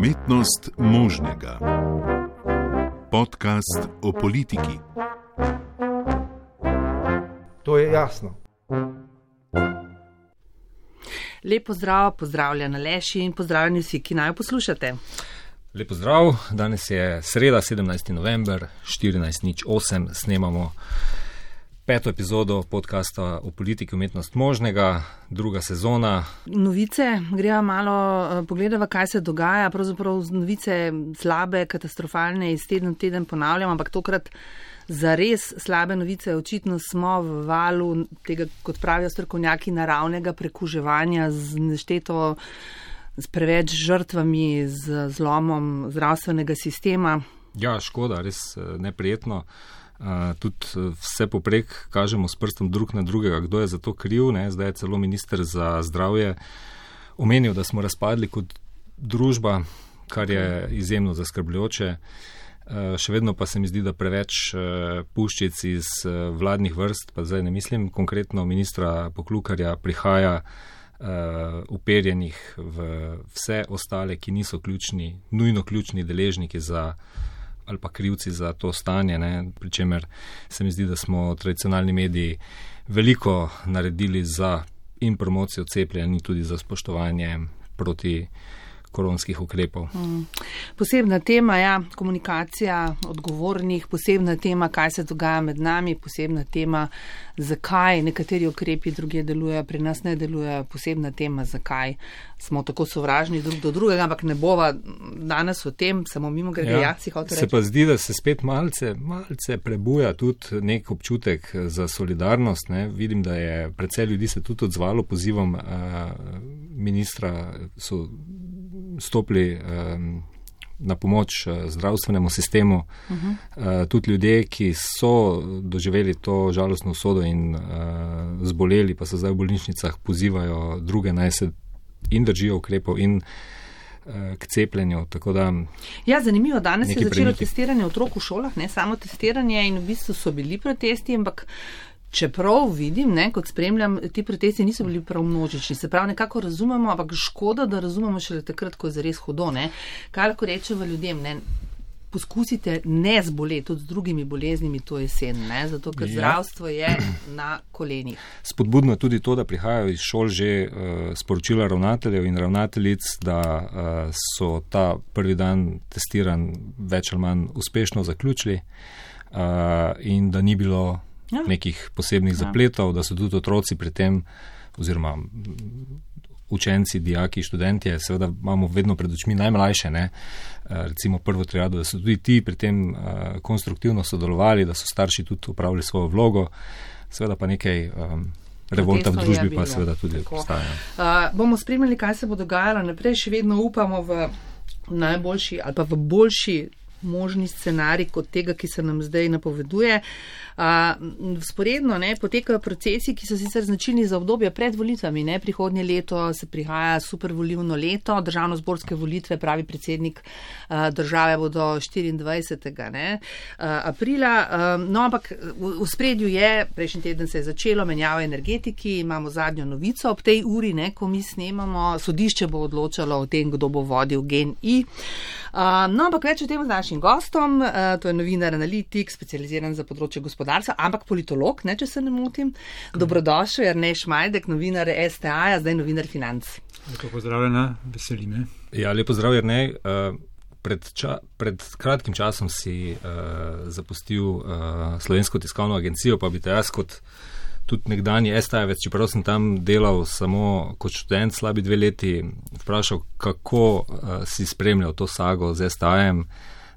Umetnost možnega. Podcast o politiki. To je jasno. Lepo zdrav, pozdravljena Leši in pozdravljeni vsi, ki naj poslušate. Lepo zdrav, danes je sreda, 17. november, 14.08. snemamo peto epizodo podcasta o politiki umetnost možnega, druga sezona. Novice, gremo malo uh, pogledati, kaj se dogaja. Pravzaprav novice slabe, katastrofalne, iz teden v teden ponavljam, ampak tokrat za res slabe novice. Očitno smo v valu tega, kot pravijo strokovnjaki, naravnega prekuževanja z nešteto. S preveč žrtvami, z zlomom zdravstvenega sistema. Ja, škoda, res neprijetno. Uh, tudi eh, vse poprek kažemo s prstom drug na drugega, kdo je za to kriv. Ne? Zdaj je celo minister za zdravje omenil, da smo razpadli kot družba, kar je izjemno zaskrbljujoče. Uh, še vedno pa se mi zdi, da preveč puščic iz vladnih vrst, pa zdaj ne mislim konkretno ministra Poklukarja, prihaja uh, uperjenih v vse ostale, ki niso ključni, nujno ključni deležniki za uh, ali pa krivci za to stanje. Pričemer se mi zdi, da smo tradicionalni mediji veliko naredili za in promocijo cepljenja, in tudi za spoštovanje proti koronskih ukrepov. Mm. Posebna tema ja, komunikacija odgovornih, posebna tema, kaj se dogaja med nami, posebna tema, zakaj nekateri ukrepi druge delujejo, pri nas ne delujejo, posebna tema, zakaj smo tako sovražni drug do drugega, ampak ne bova danes o tem, samo mimo grede, ja, si hotel reči. Se pa zdi, da se spet malce, malce prebuja tudi nek občutek za solidarnost. Ne. Vidim, da je predvsej ljudi se tudi odzvalo pozivom uh, ministra, so stopili um, na pomoč uh, zdravstvenemu sistemu. Uh -huh. uh, tudi ljudje, ki so doživeli to žalostno usodo in uh, zboleli, pa so zdaj v bolnišnicah, pozivajo druge naj se in držijo ukrepov in k cepljenju. Da, ja, zanimivo, danes je začelo premiki. testiranje otrok v šolah, ne samo testiranje in v bistvu so bili protesti, ampak. Čeprav vidim, ne, kot spremljam, ti protesti niso bili prav množični. Se pravi, nekako razumemo, ampak škoda, da razumemo šele takrat, ko je zares hudo. Ne. Kaj lahko rečemo ljudem? Ne. Poskusite ne zboleti tudi z drugimi boleznimi to jesen, ne? zato ker ja. zdravstvo je na kolenih. Spodbudno je tudi to, da prihajajo iz šol že uh, sporočila ravnateljev in ravnateljic, da uh, so ta prvi dan testiran več ali manj uspešno zaključili uh, in da ni bilo ja. nekih posebnih ja. zapletov, da so tudi otroci pri tem, oziroma učenci, dijaki, študentje, seveda imamo vedno pred očmi najmlajše, ne, eh, recimo prvo triado, da so tudi ti pri tem uh, konstruktivno sodelovali, da so starši tudi upravili svojo vlogo, seveda pa nekaj. Um, Revolta v družbi pa seveda tudi obstaja. Uh, bomo spremljali, kaj se bo dogajalo naprej. Še vedno upamo v najboljši ali pa v boljši možni scenarij kot tega, ki se nam zdaj napoveduje. Sporedno ne, potekajo procesi, ki so sicer značilni za obdobje pred volitvami. Ne. Prihodnje leto se prihaja supervolivno leto, državno-zborske volitve, pravi predsednik države bodo 24. Ne, aprila. No, ampak v spredju je, prejšnji teden se je začelo menjava energetiki, imamo zadnjo novico ob tej uri, ne, ko mi snemamo, sodišče bo odločalo o tem, kdo bo vodil gen I. No, ampak več o tem z našim gostom, to je novinar analitik, specializiran za področje gospodarstva ampak politolog, ne, če se ne motim. Dobrodošel, Erneš Majdek, novinar STA, zdaj novinar financ. Lepo pozdravljena, veseli me. Ja, lepo zdrav, Erneš. Uh, pred, ča, pred kratkim časom si uh, zapustil uh, Slovensko tiskovno agencijo, pa bi te jaz kot tudi nekdani STA-jevec, čeprav sem tam delal samo kot študent slabi dve leti, vprašal, kako uh, si spremljal to sago z STA-jem.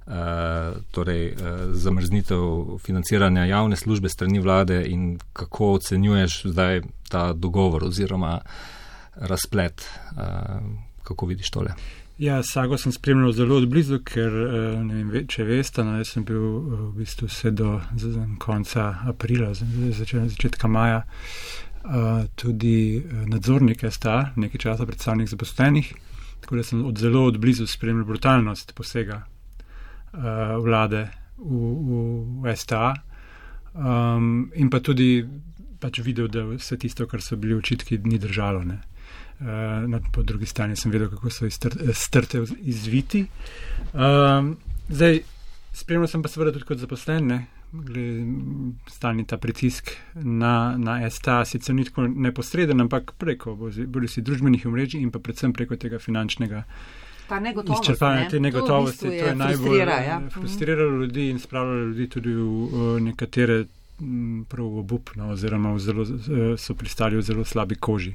Eh, torej uh, zamrznitev financiranja javne službe strani vlade in kako ocenjuješ zdaj ta dogovor oziroma razplet, uh, kako vidiš tole? Ja, Sago sem spremljal zelo odblizu, ker ne vem, če veste, no, jaz sem bil v bistvu vse do konca aprila, začetka, maja, tudi nadzornik STA, nekaj časa predstavnik zaposlenih, tako da sem od zelo odblizu spremljal brutalnost posega vlade v, v, STA. Um, in pa tudi pač videl, da vse tisto, kar so bili očitki, ni držalo. Ne. Uh, no, po drugi strani sem vedel, kako so strte izviti. Um, zdaj, spremljal sem pa seveda tudi kot zaposlen, ne, stalni ta pritisk na, na STA, sicer ni tako neposreden, ampak preko bodi si družbenih omrežij in pa predvsem preko tega finančnega. Izčrpanje ne? te negotovosti, to, v bistvu to je najbolj ja. Eh, frustriralo ljudi in spravljalo ljudi tudi v, v nekatere prav obupno oziroma zelo, so pristali v zelo slabi koži.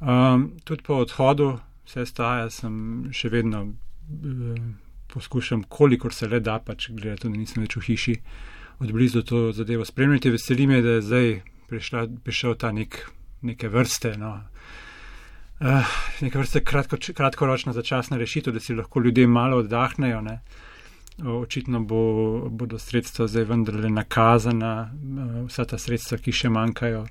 Um, tudi po odhodu vse staja sem še vedno uh, poskušam, kolikor se le da, pač gledati, da nisem več v hiši, od blizu to zadevo spremljati. Veseli me, da je zdaj prišla, prišel ta nek, neke vrste, no, uh, neke vrste kratko, kratkoročna začasna rešitev, da si lahko ljudje malo oddahnejo. Ne. Očitno bo, bodo sredstva zdaj vendarle nakazana, vsa ta sredstva, ki še manjkajo,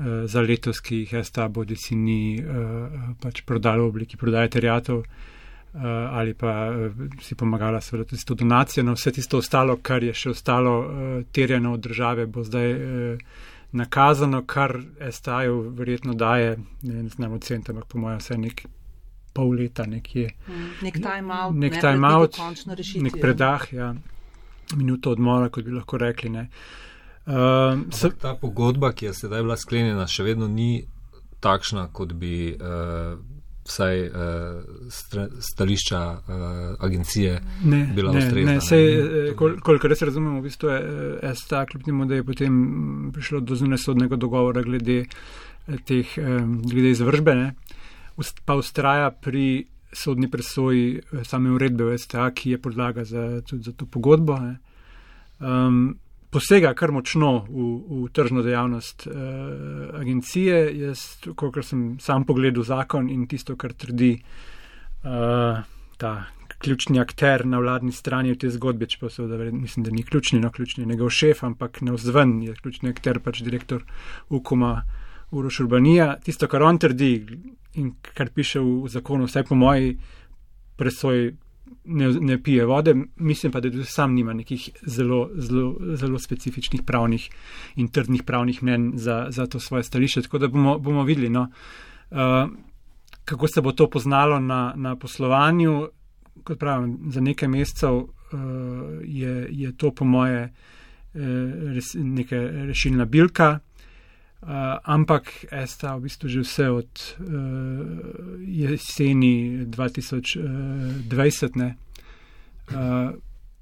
Eh, za letos, ki jih STA bodi si ni uh, pač prodala v obliki prodaje terjatov uh, ali pa uh, si pomagala seveda tudi s to donacijo. No, vse tisto ostalo, kar je še ostalo uh, terjeno od države, bo zdaj uh, nakazano, kar STA-ju verjetno daje, ne znam ocen, ampak po mojem vse nek pol leta nekje. Mm, nek time-out, nek, time nek predah, ja, minuto odmora, kot bi lahko rekli. Ne. Uh, se... Ta pogodba, ki je sedaj bila sklenjena, še vedno ni takšna, kot bi uh, vsaj uh, stališča uh, agencije ne, bila ne, ustrezna. Ne, sej, kol, kolikor res razumemo, v bistvu je STA, kljub temu, da je potem prišlo do zunesodnega dogovora glede, teh, glede izvržbene, pa ustraja pri sodni presoji same uredbe v STA, ki je podlaga za, za to pogodbo. Um, posega kar močno v, v tržno dejavnost uh, agencije. Jaz, kot sem sam pogledal zakon in tisto, kar trdi uh, ta ključni akter na vladni strani v tej zgodbi, čeprav se da mislim, da ni ključni, no ključni je njegov šef, ampak ne vzven je ključni akter, pač direktor Ukoma Uroš Urbanija. Tisto, kar on trdi in kar piše v, v zakonu, vsaj po moji presoji ne, ne pije vode, mislim pa, da tudi sam nima nekih zelo, zelo, zelo specifičnih pravnih in trdnih pravnih mnen za, za to svoje stališče. Tako da bomo, bomo videli, no, uh, kako se bo to poznalo na, na poslovanju. Kot pravim, za nekaj mesecev uh, je, je to, po moje, uh, res, neka rešilna bilka. Uh, ampak sta v bistvu že vse od uh, jeseni 2020, ne, uh,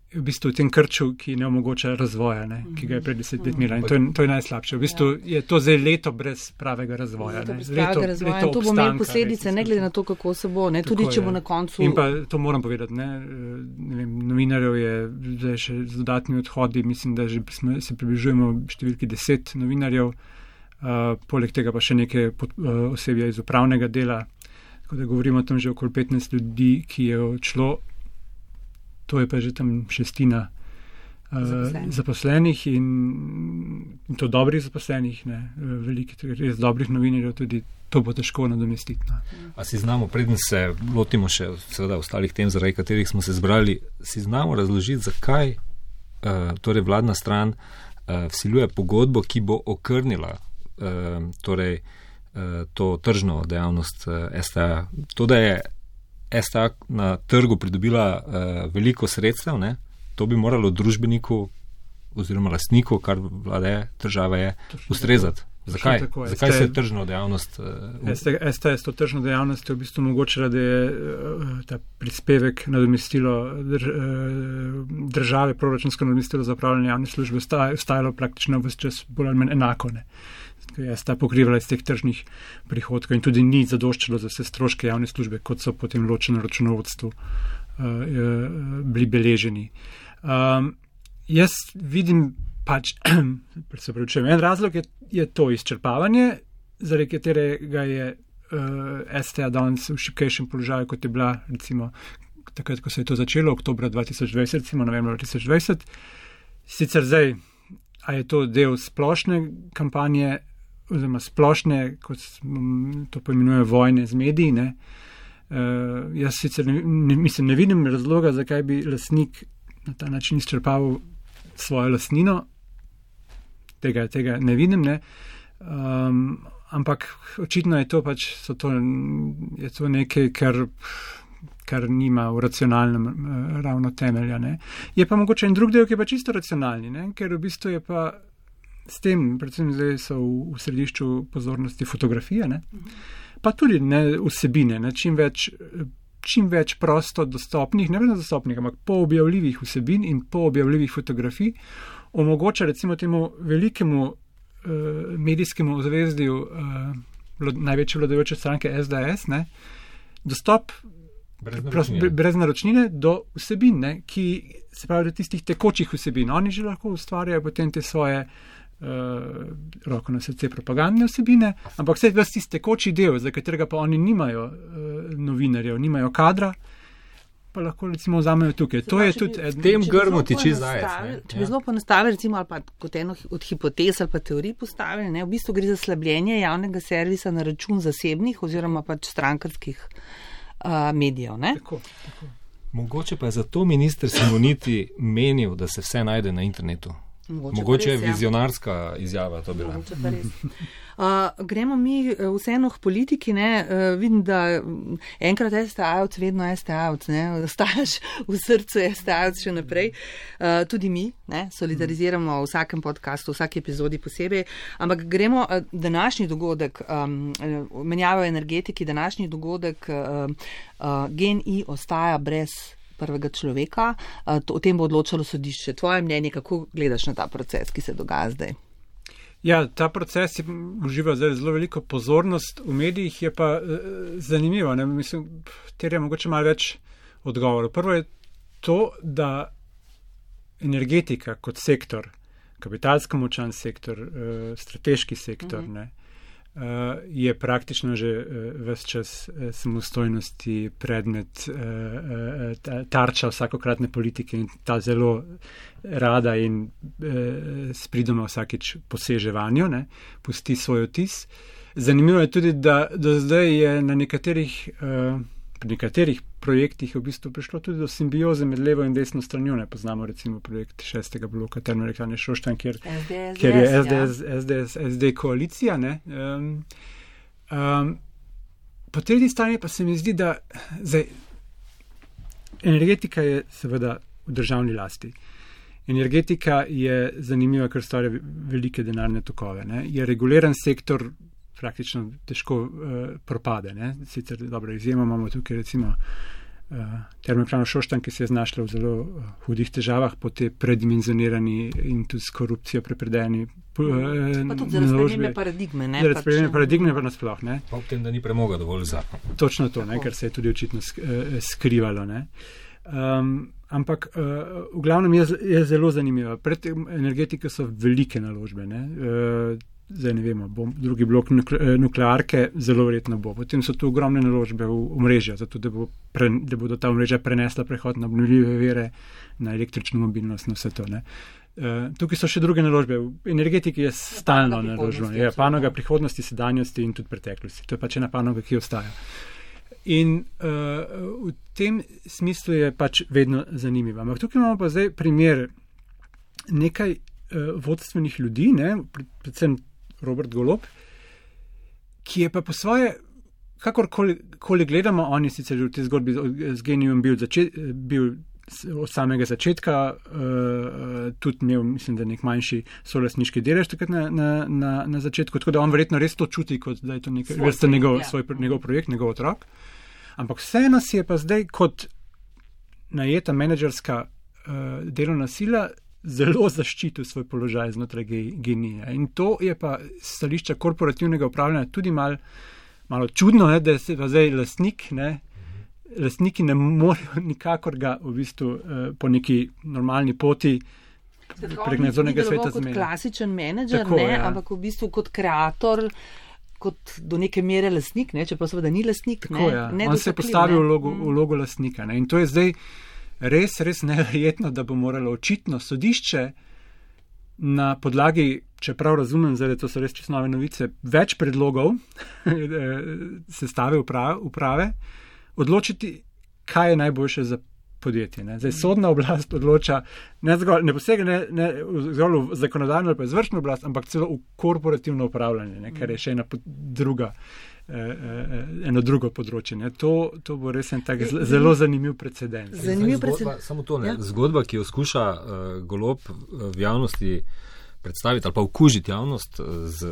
v bistvu v tem krču, ki ne omogoča razvoja, ne, ki ga je pred desetletji imela. In to je, to je najslabše. V bistvu ja. je to zdaj leto brez pravega razvoja. Leto brez pravega leto, razvoja. Leto to bo imelo posledice, ne glede na to, kako se bo, ne, tudi če bo na koncu. In pa to moram povedati, ne, ne vem, novinarjev je zdaj še z dodatnimi odhodi, mislim, da že smo, se približujemo številki deset novinarjev. Eh, poleg tega pa še nekaj pod, uh, osebja iz upravnega dela. Tako da govorimo o tem že okoli 15 ljudi, ki je odšlo, to je pa že tam šestina uh, zaposlenih. zaposlenih in, in to dobrih zaposlenih, ne, veliki, res dobrih novinarjev, tudi to bo težko nadomestiti. No. A si znamo, preden se lotimo še seveda ostalih tem, zaradi katerih smo se zbrali, si znamo razložiti, zakaj uh, torej vladna stran uh, vsiljuje pogodbo, ki bo okrnila Eh, torej, eh, to tržno dejavnost eh, STA. To, da je STA na trgu pridobila veliko sredstev, ne, to bi moralo družbeniku oziroma lastniku, kar vlade države je, ustrezati. Zakaj, Zakaj se je tržno dejavnost? Uh, STA je s to tržno dejavnostjo v bistvu omogočila, da je uh, ta prispevek nadomestilo drž, uh, države, proračunsko nadomestilo za upravljanje javne službe, stajalo praktično vse čas bolj ali manj enako. Ne. Je sta pokrivala iz teh tržnih prihodkov in tudi ni zadoščalo za vse stroške javne službe, kot so potem ločeno računovodstvo uh, bili beleženi. Um, jaz vidim pač, se pravi, če en razlog je, je to izčrpavanje, zaradi katerega je uh, STA danes v šipkejšem položaju, kot je bila recimo takrat, ko se je to začelo, oktober 2020, recimo novembra 2020. Sicer zdaj, a je to del splošne kampanje, oziroma splošne, kot to poimenuje, vojne z mediji. Ne. Uh, jaz sicer ne, ne, mislim, ne vidim razloga, zakaj bi lasnik na ta način izčrpaval svojo lasnino, tega, tega ne vidim. Ne. Um, ampak očitno je to pač to, je to nekaj, kar, kar nima v racionalnem uh, ravno temelja. Ne. Je pa mogoče en drug del, ki je pa čisto racionalni, ne, ker v bistvu je pa s tem, predvsem zdaj so v, v središču pozornosti fotografije, ne, pa tudi ne vsebine, ne, čim več. Čim več prosto dostopnih, ne vedno dostopnih, ampak poobjavljivih vsebin in poobjavljivih fotografij omogoča recimo temu velikemu uh, medijskemu zvezdju uh, največje vladajoče stranke SDS, ne, dostop Brez naročnine. brez naročnine do vsebin, ne, ki se pravi, do tistih tekočih vsebin. Oni že lahko ustvarjajo potem te svoje. Uh, roko na srce propagandne vsebine, ampak vse je tisti tekoči del, za katerega pa oni nimajo uh, novinarjev, nimajo kadra, pa lahko recimo vzamejo tukaj. To je tudi eden. tem grmu tiči zajec. Če bi zelo poenostavili, recimo, ali pa kot eno od hipotez ali pa teorij postavili, ne, v bistvu gre za slabljenje javnega servisa na račun zasebnih oziroma pač strankarskih uh, medijev. Ne? Tako, tako. Mogoče pa je zato minister Simoniti menil, da se vse najde na internetu. Mogoče, Mogoče pa je res, ja. vizionarska izjava to bila. Mogoče pa res. Uh, gremo mi uh, vseeno k politiki. Ne? Uh, vidim, da mm, enkrat STA-ovc, vedno STA-ovc, ne? ostajaš v srcu STA-ovc še naprej. Uh, tudi mi ne? solidariziramo v vsakem podkastu, v vsaki epizodi posebej. Ampak gremo uh, današnji dogodek, um, menjava v energetiki, današnji dogodek, uh, uh, GNI ostaja brez. Prvega človeka, uh, o tem bo odločalo sodišče. Tvoje mnenje, kako gledaš na ta proces, ki se dogaja zdaj? Ja, ta proces je, uživa zdaj zelo veliko pozornost v medijih, je pa eh, zanimivo. Ne? Mislim, terja mogoče malo več odgovorov. Prvo je to, da energetika kot sektor, kapitalsko močan sektor, eh, strateški sektor, Mhm. ne, eh, je praktično že eh, ves čas eh, samostojnosti predmet eh, ta- tarča vsakokratne politike in ta zelo rada in eh, s pridoma vsakič poseže vanjo, ne, pusti svoj otis. Zanimivo je tudi, da do zdaj je na nekaterih, pri nekaterih projektih v bistvu prišlo tudi do simbioze med levo in desno stranjo. Ne poznamo recimo projekt šestega bloka termoelektrane Šoštan, kjer SDS, ker je ja. SDS, SDS, SD koalicija. Ne, um, um, po tretji strani pa se mi zdi, da zdaj, energetika je seveda v državni lasti. Energetika je zanimiva, ker stvarja velike denarne tokove. Ne. Je reguliran sektor, praktično težko uh, propade. Ne. Sicer dobro izjemo imamo tukaj recimo uh, termoelektrano Šoštan, ki se je znašla v zelo uh, hudih težavah po te predimenzionirani in tudi s korupcijo prepredeni. Uh, Pa tudi zaradi spremembe paradigme. Ne, Zaradi pač, spremembe ne. paradigme pa nasploh, ne? Pa ob tem, da ni premoga dovolj za. Točno to, ne, Tako. kar se je tudi očitno sk eh, skrivalo. Ne. Um, ampak uh, v glavnem je, je zelo zanimivo. Pred energetiko so velike naložbe. Ne. Uh, zdaj ne vemo, bo drugi blok eh, nuklearke, zelo verjetno bo. Potem so tu ogromne naložbe v omrežja, zato da, bo pre, da bodo ta omrežja prenesla prehod na obnovljive vere, na električno mobilnost, na vse to. Ne. Uh, tukaj so še druge naložbe. V energetiki je stalno naložba. Je absolutno. panoga prihodnosti, sedanjosti in tudi preteklosti. To je pač ena panoga, ki ostaja. In uh, v tem smislu je pač vedno zanimiva. Ampak tukaj imamo pa zdaj primer nekaj uh, vodstvenih ljudi, ne, pred- predvsem Robert Golob, ki je pa po svoje, kakorkoli koli gledamo, on je sicer v tej zgodbi z- genijem bil, začet, bil od samega začetka, uh, tudi imel, mislim, da nek manjši solasniški delež takrat na, na, na, na začetku, tako da on verjetno res to čuti, kot da je to nekaj, vrsta njegov, ja. svoj, njegov projekt, njegov otrok. Ampak vseeno si je pa zdaj kot najeta menedžerska uh, delovna sila zelo zaščitil svoj položaj znotraj genija. In to je pa stališča korporativnega upravljanja tudi mal, malo čudno, ne, da se pa zdaj lastnik, ne, lastniki ne morejo nikakor ga v bistvu uh, po neki normalni poti prek nadzornega sveta kot zmeniti. klasičen menedžer, Tako, ne, ja. ampak v bistvu kot kreator, kot do neke mere lastnik, ne, čeprav seveda ni lastnik. Tako, ne, ja. On se je postavil ne. vlogo, Mm. vlogo lastnika. Ne? In to je zdaj res, res neverjetno, da bo moralo očitno sodišče na podlagi, čeprav razumem, da to so res čisto nove novice, več predlogov sestave uprave, uprave, odločiti, kaj je najboljše za podjetje. Ne. Zdaj, sodna oblast odloča, ne, zgolj, ne posega ne, ne zgolj v zakonodajno ali pa izvršno oblast, ampak celo v korporativno upravljanje, ne, kar je še ena druga. Eh, eh, eno drugo področje. To, to bo res en tak zelo zanimiv precedens. Zanimiv precedens. samo to, ne, Ja. zgodba, ki jo skuša uh, golob uh, v javnosti predstaviti ali pa okužiti javnost uh, z,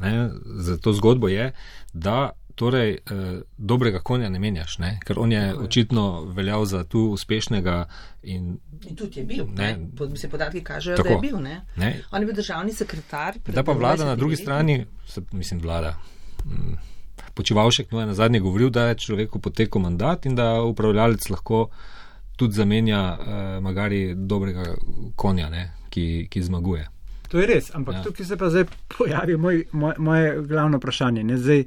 ne, z to zgodbo, je, da torej uh, dobrega konja ne menjaš, ne, ker on je očitno veljal za tu uspešnega in In tudi je bil. Ne. Ne. Se podatki kažejo, Tako. da je bil. Ne. ne, On je bil državni sekretar. Da pa vlada 20 na drugi leti. strani, se, mislim, vlada. mm, Počivalšek mu je na zadnje govoril, da je človeku potekel mandat in da upravljalec lahko tudi zamenja eh, magari dobrega konja, ne, ki, ki zmaguje. To je res, ampak Ja. tukaj se pa zdaj pojavi moj, moj, moje glavno vprašanje. Ne? Zdaj,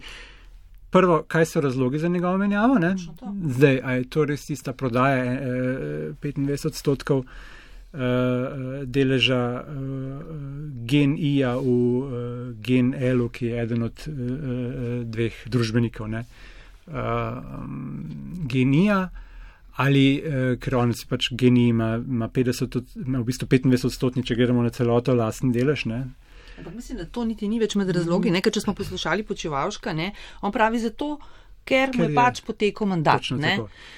prvo, kaj so razlogi za njegovo menjavo? ne? Zdaj, a je to res tista prodaja eh, 25 odstotkov eh, deleža eh, GNI-ja v eh, GNL-u, ki je eden od eh, eh, dveh družbenikov ne? eh, GNI-ja. Ali, eh, ker on si pač genij ima, ima, 50, od- ima v bistvu 25 odstotni, če gledamo na celoto lasten delež, ne? Ampak mislim, da to niti ni več med razlogi. Ne? Ker če smo poslušali počivalška, ne? on pravi zato, ker, mu je pač potekel mandat. Ne.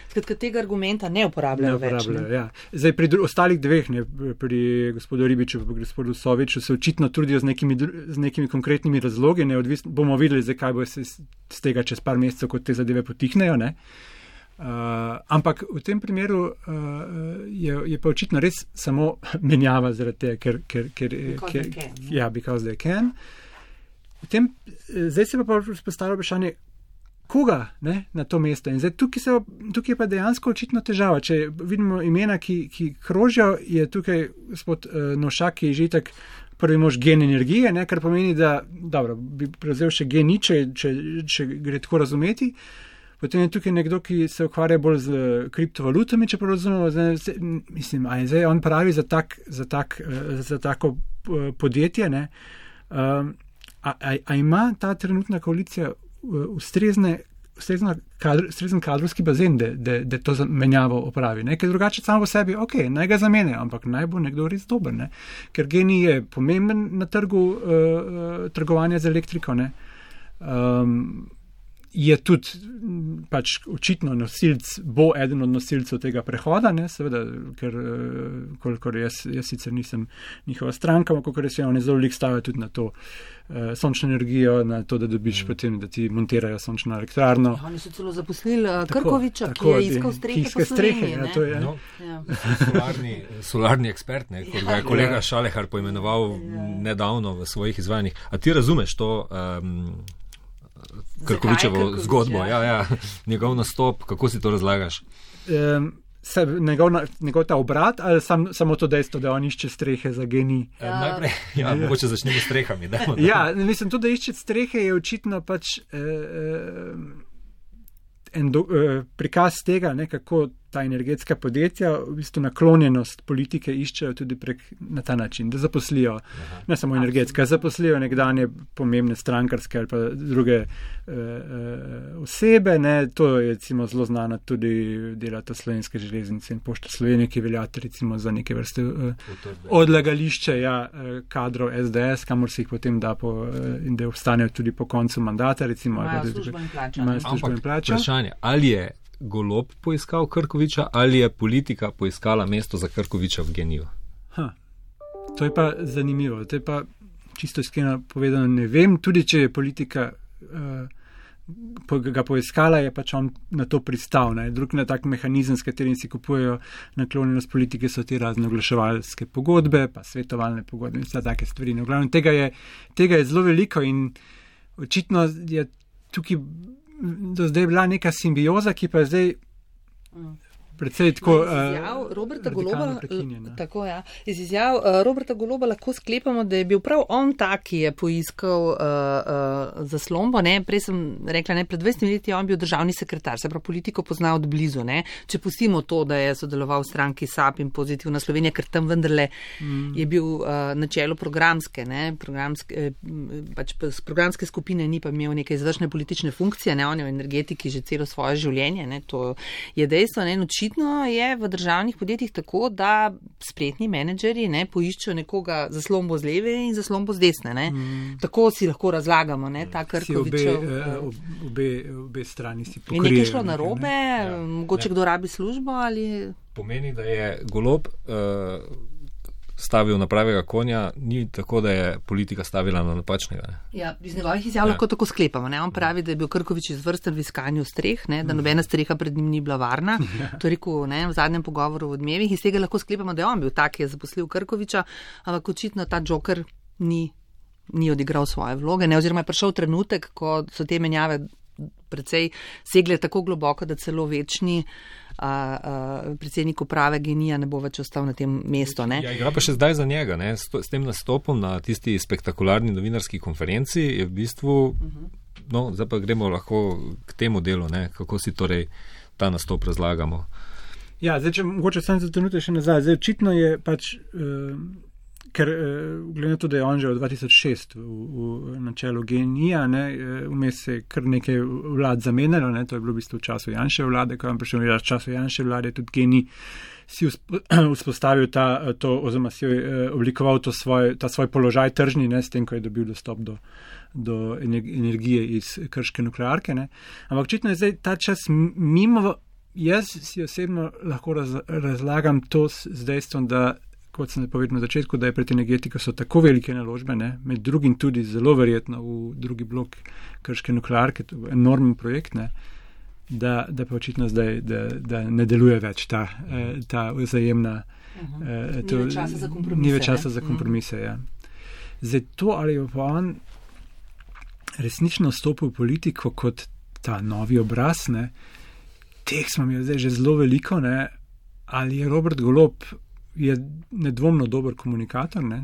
Skratka, tega argumenta ne Ne uporabljajo več. uporabljajo. Ne? Ja. Zdaj, pri ostalih dveh, ne, pri gospodu Ribiču in gospodu Soviču, se očitno trudijo z nekimi, z nekimi konkretnimi razlogi. Neodvisno, bomo videli, zakaj bo se iz tega čez par mesecev, ko te zadeve potihnejo. Ne. Uh, ampak v tem primeru uh, je, je pa očitno res samo menjava zaradi tega, ker, ker, ker, Because ker they can, ne. ja, because they can. V Tem, eh, zdaj se pa postavlja vprašanje, koga ne, na to mesto. In zdaj tukaj, se, tukaj je pa dejansko očitno težava. Če vidimo imena, ki, ki krožijo, je tukaj gospod uh, Nošak, ki je že tak prvi mož gen energije, ne, kar pomeni, da dobro, bi prevzel še geni, če, če, če gre tako razumeti. Potem je tukaj nekdo, ki se ukvarja bolj z eh, kriptovalutami, če razumemo. Zdaj, Mislim, a je zdaj on pravi za, tak, za, tak, eh, za tako eh, podjetje. ne, Um, a, a, a ima ta trenutna koalicija ustrezne, ustrezna kadr, ustrezen kadrovski bazen, da, to menjavo opravi? Ne? Ker drugače samo po sebi, ok, naj ga zamenjajo, ampak naj bo nekdo res dober. Ne? Ker genij je pomemben na trgu uh, uh, trgovanja z elektriko. Um, je tudi pač očitno nosilc, bo eden od nosilcev tega prehoda, ne, seveda, ker eh, kolikor jaz, jaz sicer nisem njihova stranka, ampak kolikor jaz vem, oni zelo veliko stavijo tudi na to uh, sončno energijo, na to, da dobiš mm. potem, da ti montirajo sončno elektrarno. Ja, Oni so celo zaposlili uh, Tako, Krkoviča, tako, ki je iskal strehe. iska po strehe, ja, to je. No, Ja. solarni, solarni ekspert, ne, kot ga je kolega Šalehar poimenoval nedavno v svojih izvajanjih. A ti razumeš to um, Krkovičevo Krkovič, zgodbo, ja. ja, ja, njegov nastop, kako si to razlagaš? Um, se, njegov, njegov ta obrat ali sam, samo to dejstvo, da on išče strehe za genij? Ja. Najprej, ja, mogoče začnemo s strehami. dajmo, da- Ja, mislim, tudi da išče strehe je očitno pač eh, eh, en do, eh, prikaz tega, ne, kako ta energetska podjetja v bistvu naklonjenost politike iščejo tudi prek na ta način, da zaposlijo Aha. ne samo energetska, zaposlijo nekdanje pomembne strankarske ali pa druge eh, eh, osebe. Ne, to je recimo zelo znano tudi delata slovenske železnice in pošta Slovenije, ki veljate recimo za neke vrste eh, odlagališče ja, eh, kadrov SDS, kamor se jih potem da po, eh, in da obstanejo tudi po koncu mandata. Recimo, Imajo službo in plačo, Imajo službo in Ampak plačo. vprašanje, ali je golob poiskal Krkoviča ali je politika poiskala mesto za Krkoviča v geniju? Ha. To je pa zanimivo. To je pa čisto iskreno povedano, ne vem. Tudi če je politika uh, ga poiskala, je pač on na to pristal. Ne. Drug na tak mehanizem, s katerim si kupujejo naklonjenost politike, so te razne oglaševalske pogodbe, pa svetovalne pogodbe in vse take stvari. No, v glavnem, tega, je, tega je zelo veliko in očitno je tukaj do zdaj bila neka simbioza, ki pa je zdaj. Predvsej tako. Iz izjav eh, Roberta Goloba, tako, ja. Iz izjav uh, Roberta Goloba lahko sklepamo, da je bil prav on ta, ki je poiskal uh, uh, zaslombo. Ne? Prej sem rekla, ne, pred 20 leti je on bil državni sekretar, se pravi politiko pozna od blizu. Ne? Če pustimo to, da je sodeloval v stranki SAP in pozitivna Slovenija, ker tam vendarle mm. je bil uh, na čelu programske, ne? programske, eh, pač programske skupine, ni pa imel neke izvršne politične funkcije, ne? on je v energetiki že celo svoje življenje, ne? to je dejstvo. Ne? In očitno je v državnih podjetjih tako, da spretni menedžeri ne, poiščejo nekoga za slombo z leve in za slombo z desne. Mm. Tako si lahko razlagamo, ne, ta Krkovičev. Obe, uh, obe, obe strani si pokrijejo. Je nekaj šlo narobe, ja. mogoče kdo rabi službo ali. Pomeni, da je golob. Uh, stavil na pravega konja, ni tako, da je politika stavila na napačnega. Ja, iz njegovih izjav ja. lahko tako sklepamo. Ne? On pravi, da je bil Krkovič izvrsten v iskanju streh, ne? da nobena streha pred njim ni bila varna. Ja. To je rekel ne? v zadnjem pogovoru v odmevih. Iz tega lahko sklepamo, da je on bil tak, ki je zaposlil Krkoviča, ampak očitno ta joker ni, ni odigral svoje vloge. Ne? Oziroma je prišel trenutek, ko so te menjave precej segle tako globoko, da celo večni a, a, predsednik uprave genija ne bo več ostal na tem mestu. Ja, igra pa še zdaj za njega. Ne? S, s tem nastopom na tisti spektakularni novinarski konferenci je v bistvu, uh -huh. no, zdaj pa gremo lahko k temu delu, ne? kako si torej ta nastop razlagamo. Ja, zdaj, če mogoče sem za trenutek še nazaj. Zdaj, očitno je pač. Uh, ker eh, glede na to, da je on že od 2006 v, v načelu genija, eh, vmes se je kar nekaj vlad zamenjalo, ne, to je bilo v bistvu v času Janše vlade, ko je prišel v času Janše vlade, tudi genij si vzpostavil ta, to, oziroma si eh, oblikoval svoj, ta svoj položaj tržni, ne, s tem, ko je dobil dostop do, do energije iz krške nuklearke. Ne. Ampak očitno je zdaj ta čas mimo. Jaz si osebno lahko raz, razlagam to z dejstvom, da kot sem povedal na začetku, da je pred energetiko so tako velike naložbe, ne? med drugim tudi zelo verjetno v drugi blok krške nuklearke, to je enormen projekt, ne? da, da pa očitno zdaj, da, da ne deluje več ta, eh, ta vzajemna. Uh -huh. to, ni več časa za kompromise. Ni več časa za kompromise, uh -huh. ja. Zdaj to, ali je pa on resnično stopil v politiko kot ta novi obraz, ne? teh smo imeli zdaj že zelo veliko, ne? ali je Robert Golob je nedvomno dober komunikator. Ne?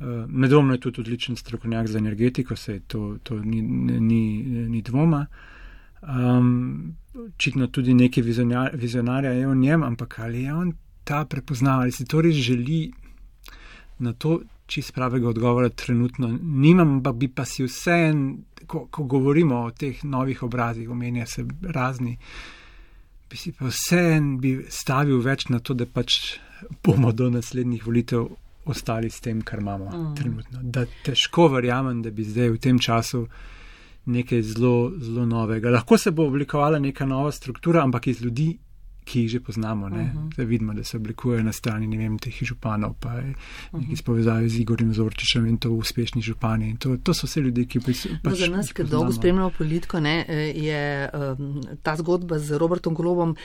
Uh, nedvomno je tudi odličen strokovnjak za energetiko, se to, to ni, ni, ni dvoma. Um, očitno tudi neki vizionar, vizionarja je v njem, ampak ali je on ta prepoznal, ali si to res želi, na to čist pravega odgovora trenutno nimam, pa bi pa si vse en, ko, ko govorimo o teh novih obrazih, omenja se razni, bi si pa vse en bi stavil več na to, da pač bomo do naslednjih volitev ostali s tem, kar imamo mm. trenutno. Da težko verjamem, da bi zdaj v tem času nekaj zelo, zelo novega. Lahko se bo oblikovala neka nova struktura, ampak iz ljudi, ki jih že poznamo. Uh -huh. Zdaj vidimo, da se oblikujejo na strani ne vem, teh županov, pa je uh -huh. spovezave z Igorjem Zorčičem in to uspešni župani. To, to so vse ljudje, ki pač. No, za nas, ki dolgo spremljamo politiko, ne, je um, ta zgodba z Robertom Golobom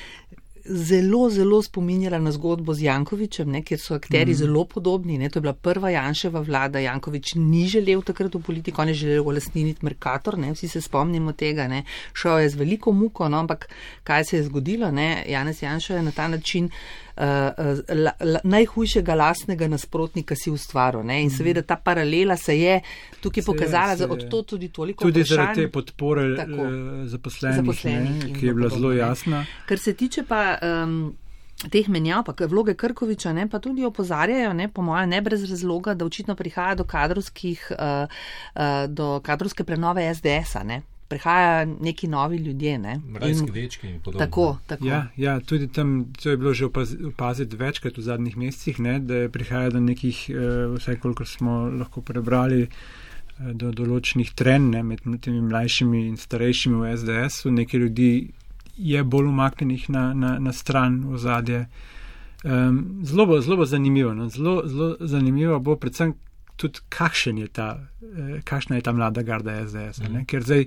zelo, zelo spominjala na zgodbo z Jankovičem, ne, kjer so akteri mm. zelo podobni. Ne, to je bila prva Janševa vlada. Jankovič ni želel takrat v politiko, on je želel olesniniti Merkator, ne, vsi se spomnimo tega. Ne. Šel je z veliko muko, no, ampak kaj se je zgodilo? Ne, Janez Janša je na ta način la, la, najhujšega lastnega nasprotnika si ustvaril. Ne? In seveda ta paralela se je tukaj se pokazala, da od to tudi toliko. Tudi zaradi te podpore tako, zaposlenih, zaposlenih ne, ki je bila zelo jasna. Kar se tiče pa. Um, Teh menjav, pa vloge Krkoviča, ne, pa tudi opozarjajo, ne, po mojem, ne brez razloga, da očitno prihaja do, kadrovskih, uh, uh, do kadrovske prenove SDS-a, prihajajo neki novi ljudje. Ne? Rajski dečki in podobno. Tako, tako. Ja, ja, tudi tam to je bilo že opaziti večkrat v zadnjih mesecih, ne, da prihaja do nekih, uh, vsaj koliko smo lahko prebrali, uh, do določenih trenj med temi mlajšimi in starejšimi v SDS-u. Nekaj ljudi je bolj umaknjenih na, na, na stran v zadje. Um, zelo bo, zelo bo zanimivo. No? Zelo, zelo zanimivo bo predvsem, tudi kakšen je ta, eh, kakšna je ta mlada garda SDS. Mm. Ker zdaj,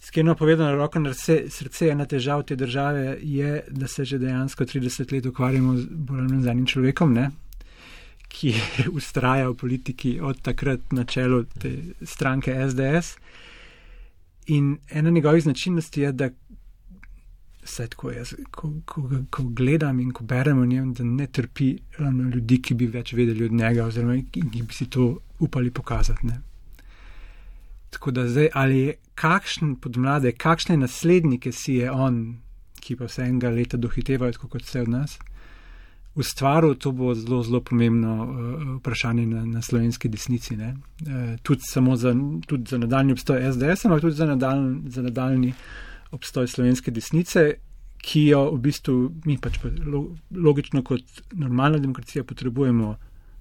skeno povedano, roko na srce, ena težava te države je, da se že dejansko 30 let ukvarjamo z bolj ali manj z enim človekom, ne? ki ustraja v politiki od takrat na čelu te stranke SDS. In ena njegovih značilnosti je, da vse tako jaz, ko, ko, ko gledam in ko berem o njem, da ne trpi ravno ljudi, ki bi več vedeli od njega, oziroma ki bi si to upali pokazati. Ne. Tako da zdaj, ali je kakšen podmlade, kakšne naslednike si je on, ki pa vse enega leta dohitevajo, tako kot vse od nas, ustvaril, to bo zelo, zelo pomembno uh, vprašanje na, na slovenski desnici. Uh, tudi samo za, tudi za nadaljni obstoj SDS, ampak tudi za nadaljni. Za nadaljni obstoj slovenske desnice, ki jo v bistvu mi pač pa lo- logično kot normalna demokracija potrebujemo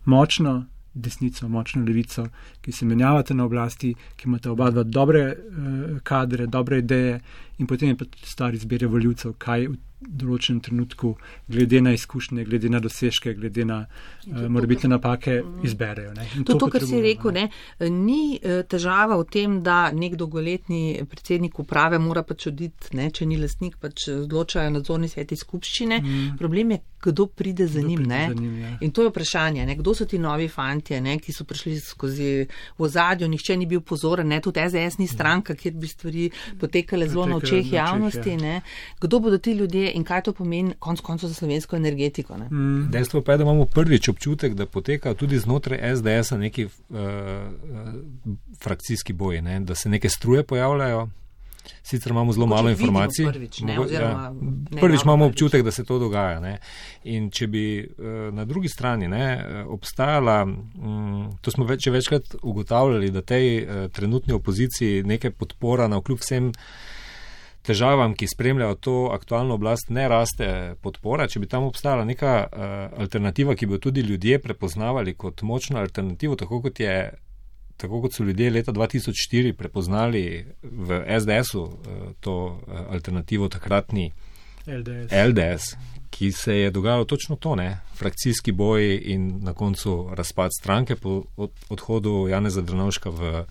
močno desnico, močno levico, ki se menjavate na oblasti, ki imate oba dva dobre uh, kadre, dobre ideje in potem je pa stvar izbire voljivcev, kaj v določenem trenutku, glede na izkušnje, glede na dosežke, glede na uh, morebitne napake, izberejo. Ne. In To, to, kar si rekel, ne. ni eh, težava v tem, da nek dolgoletni predsednik uprave mora pač oditi, ne, če ni lastnik, pač odločajo nadzorni sveti skupščine. Mm. Problem je, kdo pride za Kdo njim. pride ne. za njim, ja. In to je vprašanje, ne, kdo so ti novi fantje, ne, ki so prišli skozi v ozadju, nihče ni bil pozoren, ne, tudi SDS ni stranka, kjer bi stvari potekale zelo na očeh javnosti. ja. Ne. Kdo bodo ti ljudje in kaj to pomeni konc koncev za slovensko energetiko? Ne. Mm. Dejstvo pa je, da imamo prvič občutek, da poteka tudi znotraj SDS-a neki uh, frakcijski boji, ne? da se neke struje pojavljajo. Sicer imamo zelo malo informacij. prvič, ne, Mogo- oziroma ne prvič imamo prvič. občutek, da se to dogaja. Ne? In če bi uh, na drugi strani ne, eh, obstajala, um, to smo več, večkrat ugotavljali, da tej uh, trenutni opoziciji nekaj podpora na vkljub vsem težavam, ki spremljajo to aktualno oblast, ne raste podpora. Če bi tam obstajala neka uh, alternativa, ki bi jo tudi ljudje prepoznavali kot močno alternativo, tako kot, je, tako kot so ljudje leta 2004 prepoznali v SDS-u uh, to uh, alternativo takratni LDS. LDS, ki se je dogajalo točno to, ne? frakcijski boj in na koncu razpad stranke po od, odhodu Janeza Drnovška v,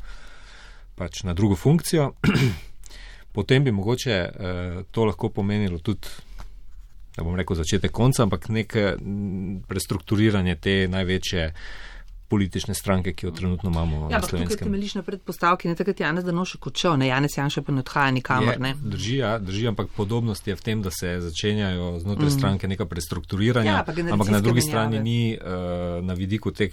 pač na drugo funkcijo. Potem bi mogoče eh, to lahko pomenilo tudi, da bom rekel, začetek konca, ampak neke prestrukturiranje te največje politične stranke, ki jo trenutno imamo Ja, na slovenskem. temeljiš na predpostavki, ne takrat Janez Danošek odšel, ne Janez Janša pa ne odhaja nikamor. Je, Ne. drži, ja, drži, ampak podobnost je v tem, da se začenjajo znotraj mm. stranke neka prestrukturiranja, Ja, ampak na drugi menjave. strani ni uh, na vidiku teh.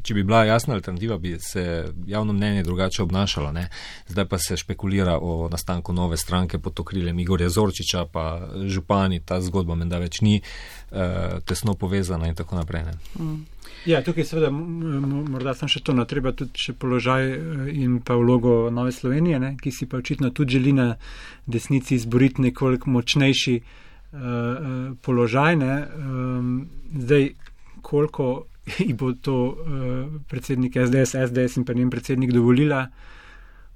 Če bi bila jasna alternativa, bi se javno mnenje drugače obnašalo. Ne? Zdaj pa se špekulira o nastanku nove stranke pod okriljem Igorja Zorčiča, pa župani, ta zgodba menda več ni uh, tesno povezana in tako naprej. Ne? Ja, tukaj seveda morda sem še to, no, treba tudi še položaj eh, in pa vlogo Nove Slovenije, ne, ki si pa očitno tudi želi na desnici izboriti nekoliko močnejši uh, položaj. Ne. Um, zdaj, koliko ji bo to uh, predsednik SDS, SDS in pa njen predsednik dovolila,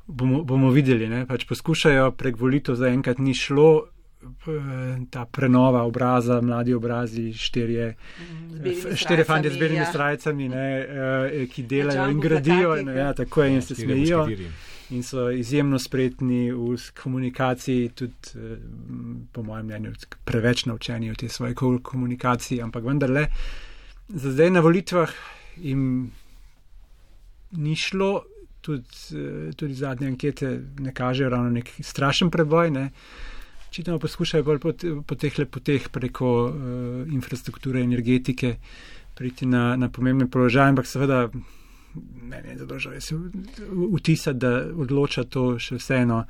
bomo, bomo videli. Ne. Pač poskušajo prek volitev zaenkrat ni šlo. Eh, Ta prenova obraza, mladi obrazi, štirje Štiri fante z belimi ja. strajcami, ne, eh, ki delajo in gradijo. No, ja. ja, tako je in se Štirje smejijo in so izjemno spretni v komunikaciji, tudi eh, po mojem mnenju preveč naučeni v tej svoji ko- komunikaciji, ampak vendarle za zdaj na volitvah jim ni šlo, tudi, eh, tudi zadnje ankete ne kažejo ravno nek strašen preboj. Ne. Očitno poskušajo bolj po, po teh lepoteh preko uh, infrastrukture, energetike priti na, na pomembne položaje, ampak seveda meni je zelo žal, jaz se vtisa, da odloča to še vseeno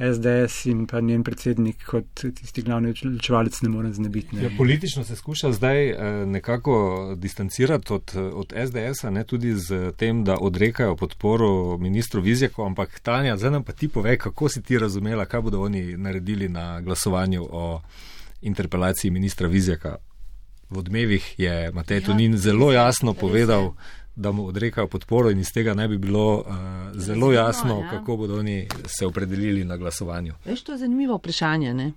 SDS in pa njen predsednik kot tisti glavni odločevalec ne more znebiti. Ne. Ja, politično se skuša zdaj eh, nekako distancirati od, od SDS-a, ne tudi z tem, da odrekajo podporo ministru Vizjaku, ampak Tanja, zdaj nam pa ti pove, kako si ti razumela, kaj bodo oni naredili na glasovanju o interpelaciji ministra Vizjaka. V odmevih je Matej Ja, Tonin zelo jasno res povedal, da mu odrekajo podporo in iz tega naj bi bilo uh, zelo jasno, ja. kako bodo oni se opredelili na glasovanju. Veš, to je zanimivo vprašanje. Ne?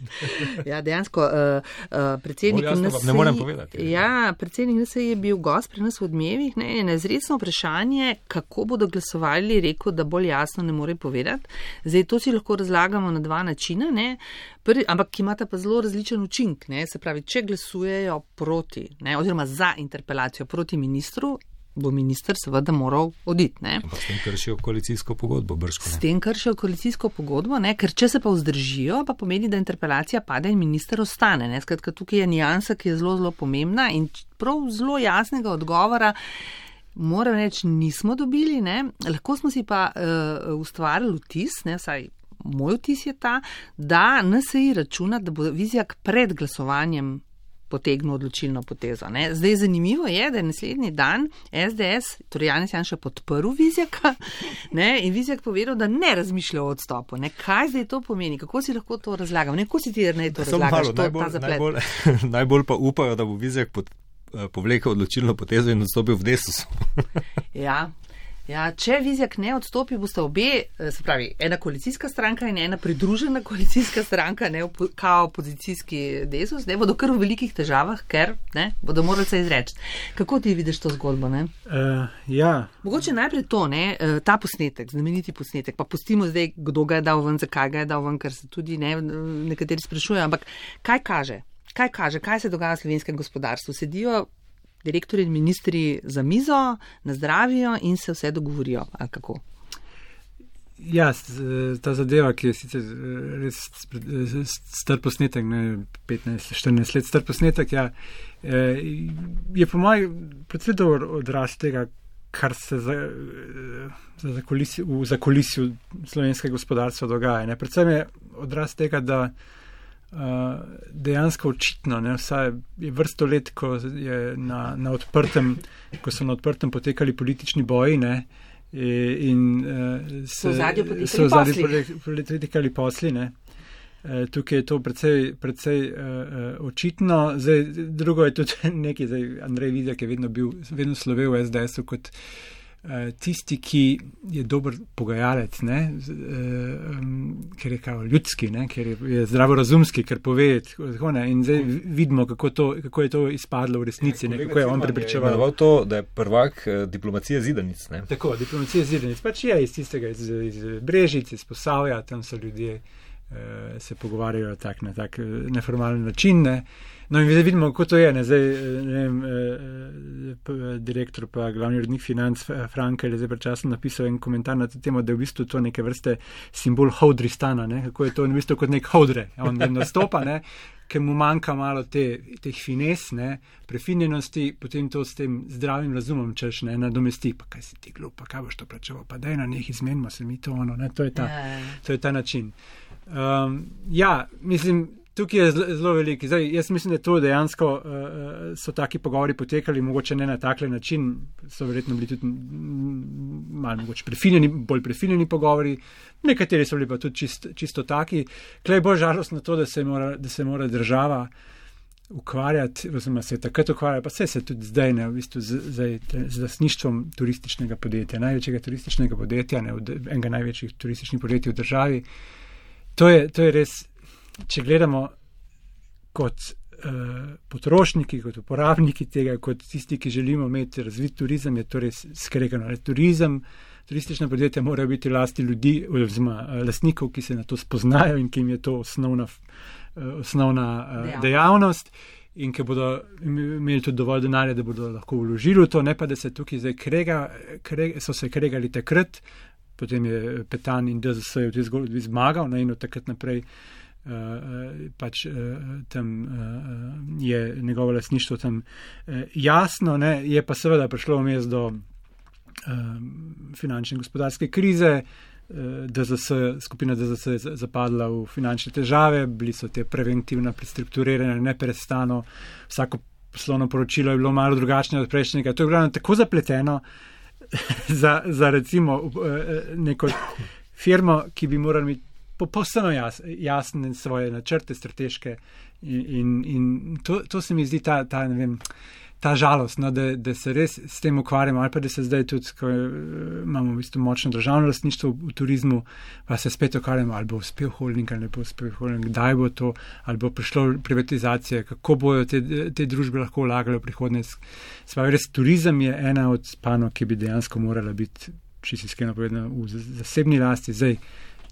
ja, dejansko uh, uh, predsednik vam ne morem povedati. Ja, predsednik NSA je bil gost pri nas v odmevih. Ne, in izredno vprašanje, kako bodo glasovali, rekel, da bolj jasno ne more povedati. Zdaj, to si lahko razlagamo na dva načina, ne? Prvi, ampak imata pa zelo različen učink. Ne? Se pravi, če glasujejo proti, ne? oziroma za interpelacijo proti ministru, bo minister seveda moral oditi. ne. Ampak s tem kršijo koalicijsko pogodbo, brško. S tem kršijo koalicijsko pogodbo, ne? ker če se pa vzdržijo, pa pomeni, da interpelacija pade in minister ostane. Ne? Skratka, tukaj je nijansa, ki je zelo, zelo pomembna in prav zelo jasnega odgovora. Moram reči, nismo dobili, ne? lahko smo si pa uh, ustvarili vtis, ne, saj moj vtis je ta, da NSI računa, da bo vizijak pred glasovanjem potegnil odločilno potezo. Ne. Zdaj zanimivo je, da je naslednji dan SDS, torej Janis Janša, podprl Vizjaka ne, in Vizjak povedal, da ne razmišlja o odstopu. Ne. Kaj zdaj to pomeni? Kako si lahko to razlagam? Kako si ti ne to razlagaš? Malo, to, najbolj, najbolj, najbolj pa upajo, da bo Vizjak pod, eh, povlekel odločilno potezo in odstopil v desus. ja, Ja, če Vizjak ne odstopi, boste obe, eh, se pravi, ena koalicijska stranka in ena pridružena koalicijska stranka, ne kao opozicijski desus, ne bodo kar v velikih težavah, ker ne, bodo morali se izreči. Kako ti vidiš to zgodbo? Uh, ja. Mogoče najprej to, ne, eh, ta posnetek, znameniti posnetek, pa pustimo zdaj, kdo ga je dal ven, zakaj ga je dal ven, ker se tudi ne, nekateri sprašujejo, ampak kaj kaže? Kaj kaže, kaj se dogaja v slovenskem gospodarstvu? Sedijo direktori in ministri za mizo, nazdravijo in se vse dogovorijo. Ja, ta zadeva, ki je sicer res star posnetek, ne 15-14 let star posnetek, ja, eh, je po mojem predvsej dober odraz tega, kar se za, za zakolisi, v zakolisju slovenskega gospodarstva dogaja. Ne. Predvsem je odraz tega, da dejansko očitno, ne, vsaj je vrsto let, ko, na, na odprtem, ko so na odprtem potekali politični boji. Ne, In uh, so zadnji potekali posli. Ne. Tukaj je to precej, precej uh, očitno. Zdaj, drugo je tudi nekaj, zdaj Andrej Vidjak je vedno bil, vedno slovel v SDS-u kot uh, tisti, ki je dober pogajalec, ne, um, ker je kao ljudski, ne, ker je, je zdravorazumski, ker pove, tako ne. In zdaj vidimo, kako, to, kako je to izpadlo v resnici, ne, kako je on prepričeval. Je to, da je prvak eh, diplomacije zidanic. Ne. Tako, diplomacije zidanic. Pač je iz tistega, iz, iz Brežic, iz Posavja, tam so ljudje, se pogovarjajo tak, na tak neformalen način. Ne. No, in zdaj vidimo, kako to je. Ne, zdaj, ne vem, eh, eh, direktor, pa glavni urednik financ Frankel je zdaj pred časom napisal en komentar na to temo, da je v bistvu to neke vrste simbol hodristana, ne, kako je to v bistvu kot nek hodre. On vedno nastopa, ne, ker mu manjka malo te, teh fines, ne, prefinjenosti, potem to s tem zdravim razumom češ ne nadomesti. Pa kaj si ti glup, pa kaj boš to plačeval, pa daj na njih izmenimo se mi to ono, ne, to je ta, ja. to je ta način. Um, ja, mislim. Tukaj je zelo veliko. Zdaj, jaz mislim, da to dejansko uh, so taki pogovori potekali, mogoče ne na takle način, so verjetno bili tudi malo prefinjeni, bolj prefinjeni pogovori, nekateri so bili pa tudi čist, čisto taki. Klej bolj žalostno to, da se mora, da se mora država ukvarjati, oziroma se takrat ukvarja, pa vse se tudi zdaj ne, v bistvu z, z, z lasništvom turističnega podjetja, največjega turističnega podjetja, ne, enega največjih turističnih podjetij v državi. To je, to je res če gledamo kot uh, potrošniki, kot uporabniki tega, kot tisti, ki želimo imeti razvit turizem, je to res skregano. Turizem, turistična podjetja morajo biti lasti ljudi, oziroma uh, lastnikov, ki se na to spoznajo in ki jim je to osnovna, uh, osnovna uh, dejavnost. In ki bodo imeli tudi dovolj denarja, da bodo lahko vložili v to, ne pa da se tukaj zdaj krega, krega, so se kregali takrat, potem je Petan in DZS v tej zgodbi zmagal, ne, in od takrat naprej uh, pač uh, tam je njegovo lasništvo tam jasno, ne? je pa seveda prišlo vmes do finančne in gospodarske krize. DZS, skupina DZS je zapadla v finančne težave, bili so te preventivna prestrukturiranja neprestano, vsako poslovno poročilo je bilo malo drugačno od prejšnjega. To je bilo tako zapleteno za, za recimo neko firmo, ki bi morali imeti popolnoma jas, jasne svoje načrte, strateške. In, in, in to, to se mi zdi ta, ta, vem, ta žalost, no, da, da se res s tem ukvarjamo, ali pa da se zdaj tudi, ko imamo v bistvu močno državno lastništvo v turizmu, pa se spet ukvarjamo, ali bo uspel holding ali ne bo uspel holding, kdaj bo to, ali bo prišlo privatizacija, kako bojo te, te družbe lahko vlagale v prihodnost. Spravi, res turizem je ena od panov, ki bi dejansko morala biti, če si iskreno povedano, v zasebni lasti. Zdaj,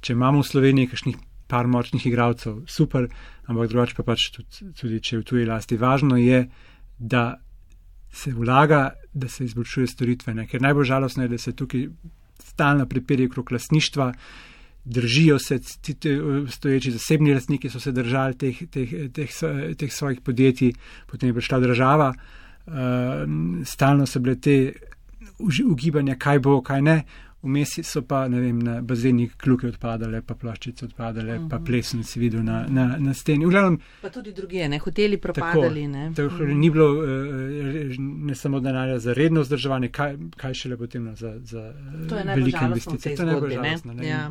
če imamo v Sloveniji kakšnih par močnih igralcev, super, ampak drugače pa pač tudi, tudi če je v tuji lasti. Važno je, da se vlaga, da se izboljšuje storitve, ne? ker najbolj žalostno je, da se tukaj stalno pripelje krok lasništva. Držijo se ti stoječi zasebni lastniki, so se držali teh, teh, teh, teh svojih podjetij, potem je prišla država, uh, stalno so bile te ugibanja, kaj bo, kaj ne Vmes so pa, ne vem, na bazeni kljuke odpadale, pa plaščice odpadale, uh -huh. pa Mhm. plesen si videl na, na, na steni. V glavnem, Pa tudi druge, ne hoteli propadali. Ne? tako, tako, ni bilo uh, ne samo denarja za redno vzdrževanje, kaj, kaj šele potem za, za eh, velike investicije. To je najbolj žalostno. ne. Ja.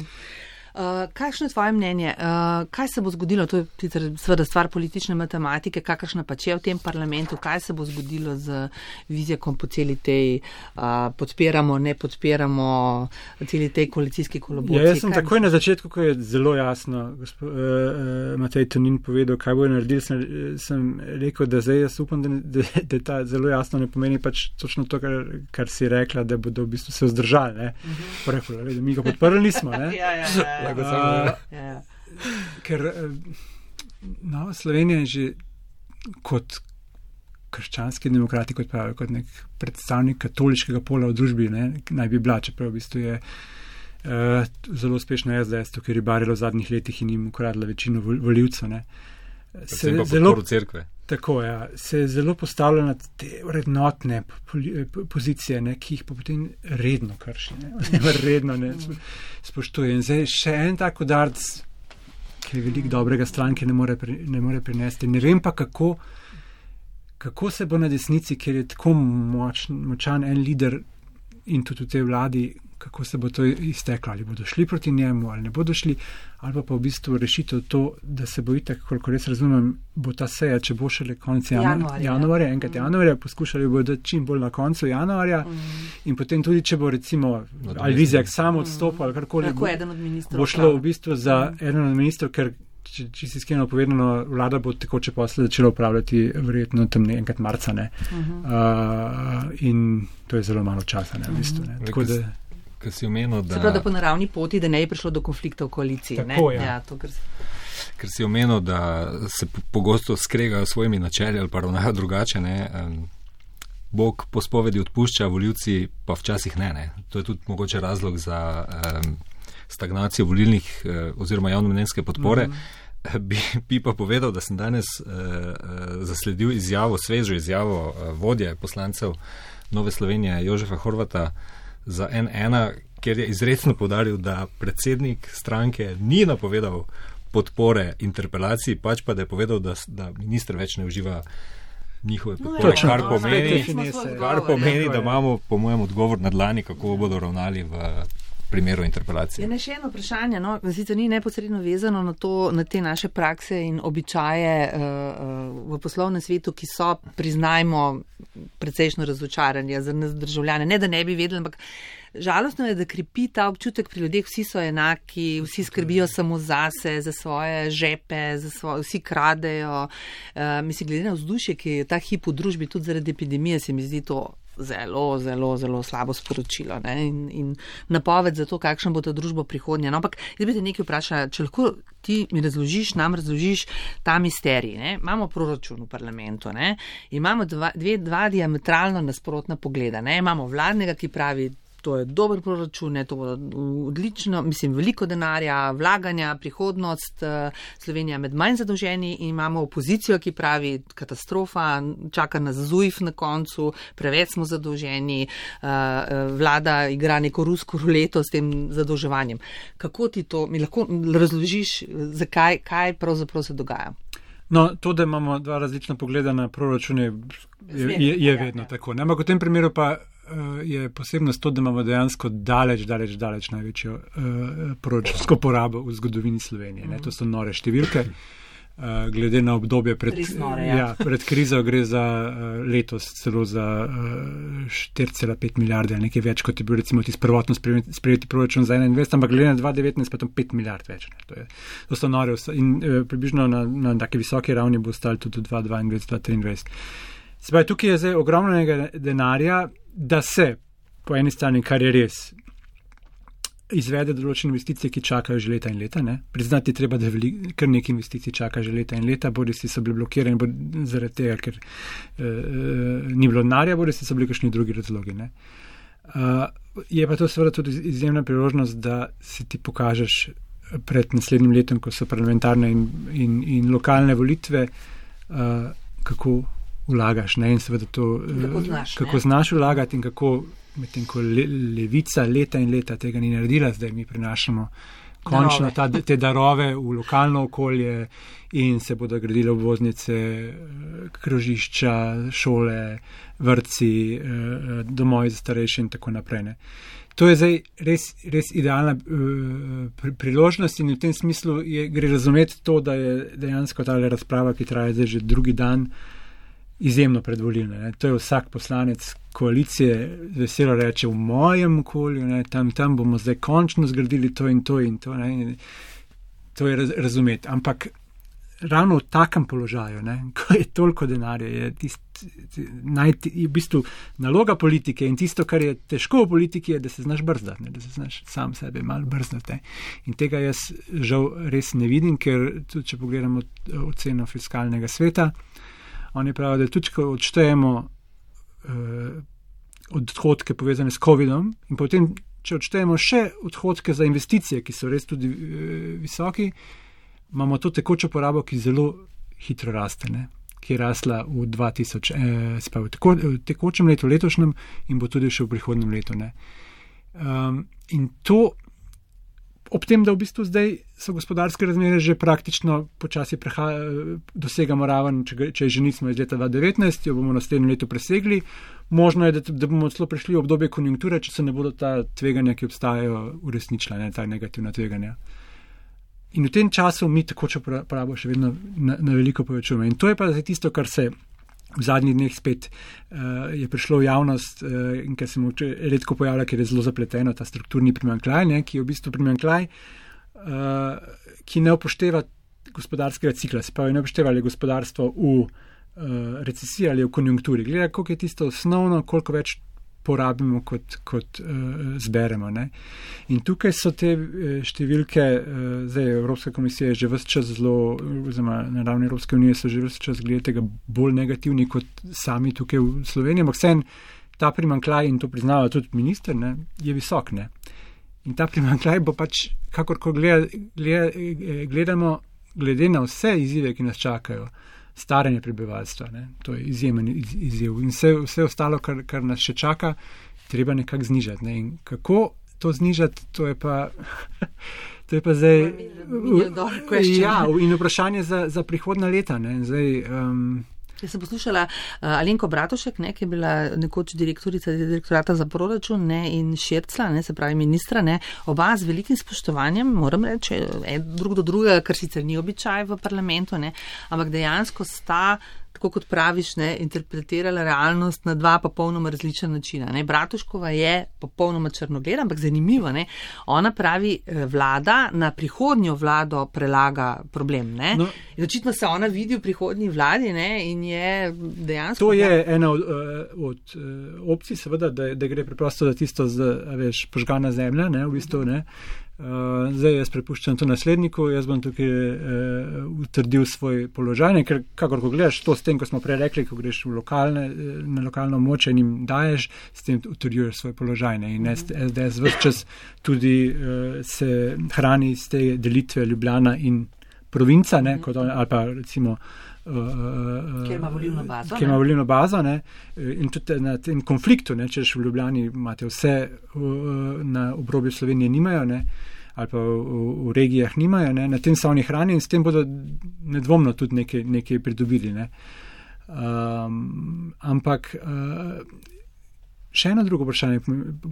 Uh, kakšno je tvoje mnenje? Uh, kaj se bo zgodilo? To je sicer seveda stvar politične matematike, kakršna pač je v tem parlamentu. Kaj se bo zgodilo z vizijakom po celi tej uh, podpiramo, ne podpiramo, celi tej koalicijski kolobociji? Ja, jaz sem Kaj takoj na začetku, ko je zelo jasno gospo, uh, uh, Matej Tonin povedal, kaj bo naredil, sem, sem rekel, da zdaj jaz upam, da, da, da ta zelo jasno ne pomeni pač točno to, kar, kar si rekla, da bodo v bistvu se vzdržali. Ne? Uh -huh. Rekla, da mi ga podprli nismo. Ne? Ja, ja, ja, ja. Uh, ja, ja. ker uh, Nova Slovenija je že kot krščanski demokrati, kot, pravi, kot nek predstavnik katoliškega pola v družbi, ne, naj bi bila, čeprav v bistvu je uh, zelo uspešna SDS, to, ker je barilo v zadnjih letih in jim ukradla večino vol- voljivcev. ne. Se zelo, podporo cerkve. Tako, ja, se zelo postavlja na te vrednotne po- pozicije, ne, ki jih pa potem redno krši, ne, oziroma redno ne spo- spoštuje. In zdaj še en tak udarc, ki je veliko dobrega stranke ne more, pri, ne more prinesti. Ne vem pa, kako, kako se bo na desnici, ker je tako moč, močan en lider in tudi v tej vladi, kako se bo to izteklo, ali bodo šli proti njemu, ali ne bodo šli, ali pa, pa v bistvu rešitev to, da se bo itak, koliko res razumem, bo ta seja, če bo šele konec januarja, Januarja, ja. januarja enkrat januarja, poskušali bodo čim bolj na koncu januarja in potem tudi, če bo recimo Nadomestni. ali Vizjak sam odstopil ali karkoli, bo, eden od ministrov. bo šlo v bistvu za eden od ministrov, ker če, če si iskreno povedano, vlada bo tekoče posle začela upravljati verjetno tam ne enkrat marca ne. Uh, in to je zelo malo časa, ne, v bistvu. Ne. Tako da, Ker si omenil, Se pravi, da po da, naravni poti, da ne bi prišlo do konflikta v koaliciji. Tako, ne? ja. Ja, to, kar ker si omenil, da se po- pogosto skregajo s svojimi načeli ali pa ravnajo drugače. Ne, Bog po spovedi odpušča, voljivci pa včasih ne, ne. To je tudi mogoče razlog za um, stagnacijo volilnih uh, oziroma javnomnenjske podpore. Mm -hmm. bi, bi pa povedal, da sem danes uh, uh, zasledil izjavo, svežo izjavo uh, vodje poslancev Nove Slovenije Jožefa Horvata za N1, kjer je izredno podaril, da predsednik stranke ni napovedal podpore interpelaciji, pač pa da je povedal, da, da minister več ne uživa njihove No, podpore, Točno, kar pomeni, kar pomeni, da imamo, po mojem, odgovor na dlani, kako bodo ravnali v primeru interpelacije. Je še eno vprašanje, no, sicer ni neposredno vezano na, to, na te naše prakse in običaje uh, uh, v poslovnem svetu, ki so, priznajmo, precejšno razočaranje za nas državljane. Ne, da ne bi vedeli, ampak žalostno je, da krepi ta občutek pri ljudeh, vsi so enaki, vsi skrbijo samo zase, za svoje žepe, za svoje, vsi kradejo. Uh, mislim, glede na vzdušje, ki je ta hip v družbi, tudi zaradi epidemije, se mi zdi to zelo, zelo, zelo slabo sporočilo ne? in, in napoved za to, kakšna bo ta družba prihodnja. No, ampak jaz bi te nekaj vprašala, če lahko ti mi razložiš, nam razložiš ta misterij. Ne? Imamo proračun v parlamentu, ne? imamo dva, dve, dva diametralno nasprotna pogleda. Ne? Imamo vladnega, ki pravi, to je dober proračun, ne, to bo odlično, mislim, veliko denarja, vlaganja, prihodnost, eh, Slovenija med manj zadolženi in imamo opozicijo, ki pravi katastrofa, čaka nas zujf na koncu, preveč smo zadolženi, eh, eh, vlada igra neko rusko ruleto s tem zadolževanjem. Kako ti to, mi lahko razložiš, zakaj, kaj pravzaprav se dogaja? No, to, da imamo dva različna pogleda na proračun, je, je, je, ja, vedno ja. tako. Ne? Ampak v tem primeru pa je posebnost to, da imamo dejansko daleč, daleč, daleč največjo uh, proračunsko porabo v zgodovini Slovenije. Ne? To so nore številke. Uh, glede na obdobje pred, nore, ja. ja, pred krizo, gre za uh, letos celo za uh, 4,5 milijarde, nekaj več, kot je bil recimo tisti prvotno sprejeti, proračun za 21, ampak glede na 2019 pa to 5 milijard več. Ne. To, je, to so nore in uh, približno na, na taki visoki ravni bo stali tudi 2022-2023. Se pravi, tukaj je zdaj ogromnega denarja, da se po eni strani, kar je res, izvede določene investicije, ki čakajo že leta in leta. Ne? Priznati treba, da veli, kar nekaj investicij čaka že leta in leta, bodi si so bili blokirani bod, zaradi tega, ker uh, uh, ni bilo denarja, bodi si so bili kakšni drugi razlogi. Ne? Uh, je pa to seveda tudi izjemna priložnost, da se ti pokažeš pred naslednjim letom, ko so parlamentarne in, in, in lokalne volitve, uh, kako vlagaš ne? in seveda to, uh, Kako znaš, ne? kako znaš vlagati in kako medtem ko le, levica leta in leta tega ni naredila, zdaj mi prinašamo končno ta, te darove v lokalno okolje in se bodo gradile obvoznice, eh, krožišča, šole, vrtci, eh, domovi za starejše in tako naprej. Ne. To je zdaj res, res idealna uh, priložnost in v tem smislu je, gre razumeti to, da je dejansko ta razprava, ki traja zdaj že drugi dan, izjemno predvoljena. To je vsak poslanec koalicije veselo reče v mojem okolju, ne, tam, tam bomo zdaj končno zgradili to in to in to. Ne, to je raz, razumeti. Ampak ravno v takem položaju, ne, ko je toliko denarja, je, tist, je v bistvu naloga politike in tisto, kar je težko v politiki, je, da se znaš brzdati, ne, da se znaš sam sebe malo brzdati. In tega jaz žal res ne vidim, ker tudi če pogledamo oceno fiskalnega sveta, oni pravijo, da tudi, ko odštejemo uh, odhodke povezane s COVID-om in potem, če odštejemo še odhodke za investicije, ki so res tudi uh, visoki, imamo to tekočo porabo, ki zelo hitro raste, ne? ki je rasla v 2000, eh, spav, v, tako, v tekočem letu, letošnjem in bo tudi še v prihodnem letu. Um, in to ob tem, da v bistvu zdaj so gospodarske razmere že praktično počasi dosegamo raven, če, če že nismo iz leta 2019, jo bomo naslednje leto presegli. Možno je, da, da bomo celo prišli v obdobje konjunkture, če se ne bodo ta tveganja, ki obstajajo, uresničila, ne ta negativna tveganja. In v tem času mi takočo porabo še vedno na, na veliko povečujemo. In to je pa zdaj tisto, kar se v zadnjih dneh spet uh, je prišlo v javnost uh, in kar se mu redko pojavlja, ker je zelo zapleteno, ta strukturni primankljaj, ne, ki je v bistvu primankljaj, uh, ki ne upošteva gospodarskega cikla, se pravi, ne upošteva ali gospodarstvo v uh, recesiji ali v konjunkturi. Gleda, koliko je tisto osnovno, koliko več porabimo, kot, kot uh, zberemo. Ne? In tukaj so te uh, številke, uh, zdaj Evropska komisija je že vse čas zelo, oziroma na ravni Evropske unije so že vse čas glede tega bolj negativni kot sami tukaj v Sloveniji, ampak vsem ta primankljaj, in to priznava tudi minister, ne, je visok. Ne? In ta primankljaj bo pač, kakorko gleda, gleda, gledamo, glede na vse izzive, ki nas čakajo staranje prebivalstva. Ne? To je izjemen izziv. In vse, vse ostalo, kar, kar nas še čaka, treba nekako znižati. Ne? In kako to znižati, to je pa. To je pa zdaj. Ja, in vprašanje za, za prihodna leta. Zdaj, um, Jaz sem poslušala uh, Alenko Bratošek, ne, ki je bila nekoč direktorica direktorata za proračun ne, in Šircla, ne, se pravi ministra, ne, oba z velikim spoštovanjem, moram reči, drug do drugega, kar sicer ni običaj v parlamentu, ne, ampak dejansko sta tako kot praviš, ne, interpretirala realnost na dva popolnoma različna načina. Ne. Bratuškova je popolnoma črnogleda, ampak zanimivo. Ne. Ona pravi, eh, vlada na prihodnjo vlado prelaga problem. No. In očitno se ona vidi v prihodnji vladi ne, in je dejansko. To je ena od, eh, od eh, opcij, seveda, da, da gre preprosto za tisto, z, veš, požgana zemlja, ne, v bistvu, ne. Uh, zdaj jaz prepuščam to nasledniku, jaz bom tukaj uh, utrdil svoj položaj, ne, ker kakor ko gledaš to s tem, ko smo prej rekli, ko greš lokalne, eh, na lokalno moč in jim daješ, s tem utrdjuješ svoj položaj. Ne, in SDS vse čas tudi uh, se hrani iz te delitve Ljubljana in provinca, ne, kot, ali pa recimo. Uh, Ker ima volilno bazo. Ker ima volilno bazo ne? in tudi na tem konfliktu, ne? češ v Ljubljani imate vse uh, na obrobju Slovenije nimajo. Ne? ali pa v, v regijah nimajo, ne? na tem so oni hranjeni in s tem bodo nedvomno tudi nekaj, nekaj pridobili. Ne? Um, ampak uh, še eno drugo vprašanje je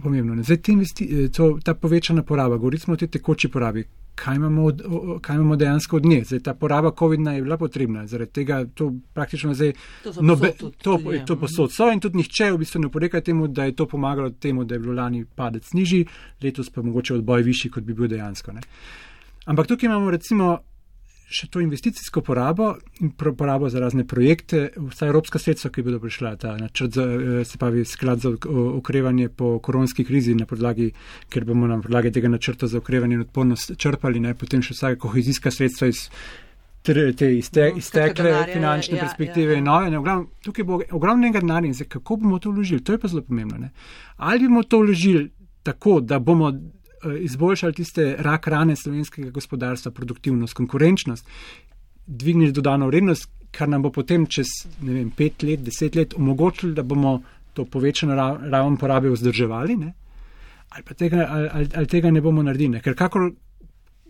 pomembno. Zdaj, investi, to, ta povečana poraba, govorimo o tej tekoči porabi, kaj imamo, od, kaj imamo dejansko od nje. Zdaj, ta poraba COVID-19 je bila potrebna, zaradi tega to praktično zdaj. To, nobe, to, to mhm. posod so in tudi nihče v bistvu ne poreka temu, da je to pomagalo temu, da je bilo lani padec nižji, letos pa mogoče odboj višji, kot bi bil dejansko. Ne. Ampak tukaj imamo recimo še to investicijsko porabo in porabo za razne projekte, vsa evropska sredstva, ki bodo prišla, ta načrt za, eh, se pravi, sklad za okrevanje po koronski krizi na podlagi, ker bomo na podlagi tega načrta za okrevanje in odpornost črpali, ne, potem še vsake kohezijska sredstva iz te izte, no, iztekle finančne ja, perspektive ja, ja. nove. Ne, oglavno, tukaj bo ogromnega denarja in zdaj, kako bomo to vložili, to je pa zelo pomembno. Ne. Ali bomo to vložili tako, da bomo izboljšali tiste rak rane slovenskega gospodarstva, produktivnost, konkurenčnost, dvignili dodano vrednost, kar nam bo potem čez vem, pet let, deset let omogočilo, da bomo to povečano raven porabe vzdrževali, ne? ali pa tega, ali, ali, ali tega ne bomo naredili. Ne? Ker kakor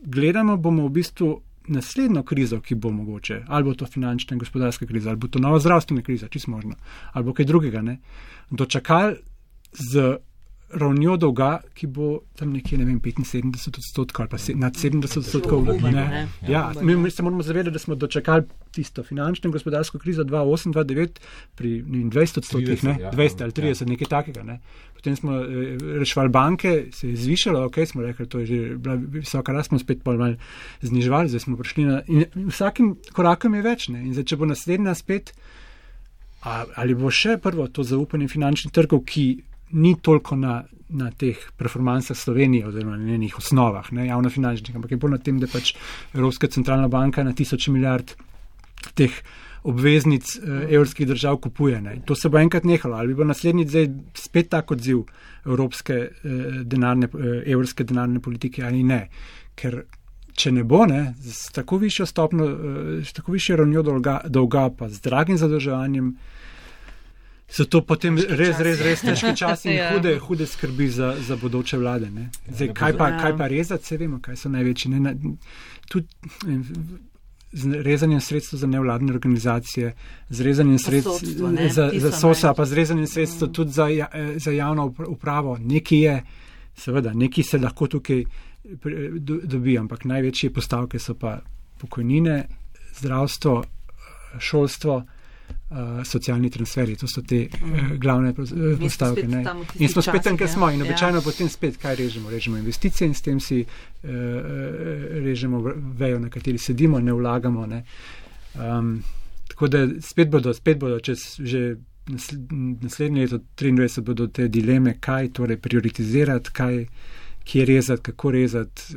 gledamo, bomo v bistvu naslednjo krizo, ki bo mogoče, ali bo to finančna in gospodarska kriza, ali bo to nova zdravstvena kriza, čisto možno, ali bo kaj drugega, ne? dočakali z ravnjo dolga, ki bo tam nekje, ne vem, 75 odstotkov ali pa se, nad 70 odstotkov. Ne. Ja, mi, mi se moramo zavedati, da smo dočakali tisto finančno in gospodarsko krizo 2008-2009 pri ne, 20 odstotkih, 30, ja, 20 ali 30, ja. nekaj takega. Ne. Potem smo e, reševali banke, se je zvišalo, ok, smo rekli, to je že bila visoka rast, smo spet pol mal zniževali, zdaj smo prišli na. In vsakim korakom je več. Ne. In zdaj, če bo naslednja spet. Ali bo še prvo to zaupanje finančnih trgov, ki ni toliko na, na teh performancah Slovenije oziroma na njenih osnovah, ne, javnofinančnih, ampak je bolj na tem, da pač Evropska centralna banka na tisoč milijard teh obveznic eh, evropskih držav kupuje. Ne. To se bo enkrat nehalo, ali bo naslednji zdaj spet tak odziv evropske eh, denarne, eh, evropske denarne politike ali ne. Ker če ne bo, ne, s tako višjo stopno, eh, s tako višjo ravnjo dolga, dolga pa z dragim zadrževanjem, so to potem res, res, res težke časi in ja. hude, hude skrbi za, za bodoče vlade. Zdaj, kaj, pa, kaj pa rezati, se vemo, kaj so največji. Ne, tudi, Z rezanjem sredstev za nevladne organizacije, z rezanjem sredstev za, za SOSA, pa z rezanjem sredstev mm. tudi za, ja, za javno upravo. Neki je, seveda, neki se lahko tukaj dobi, ampak največje postavke so pa pokojnine, zdravstvo, šolstvo uh, socialni transferi. To so te uh, glavne uh, postavke. In smo spet tam, kjer smo. In ja. običajno ja. potem spet, kaj režemo? Režemo investicije in s tem si uh, režemo vejo, na kateri sedimo, ne vlagamo. Ne. Um, tako da spet bodo, spet bodo čez že. Naslednje leto 23 bodo te dileme, kaj torej prioritizirati, kaj, kje rezati, kako rezati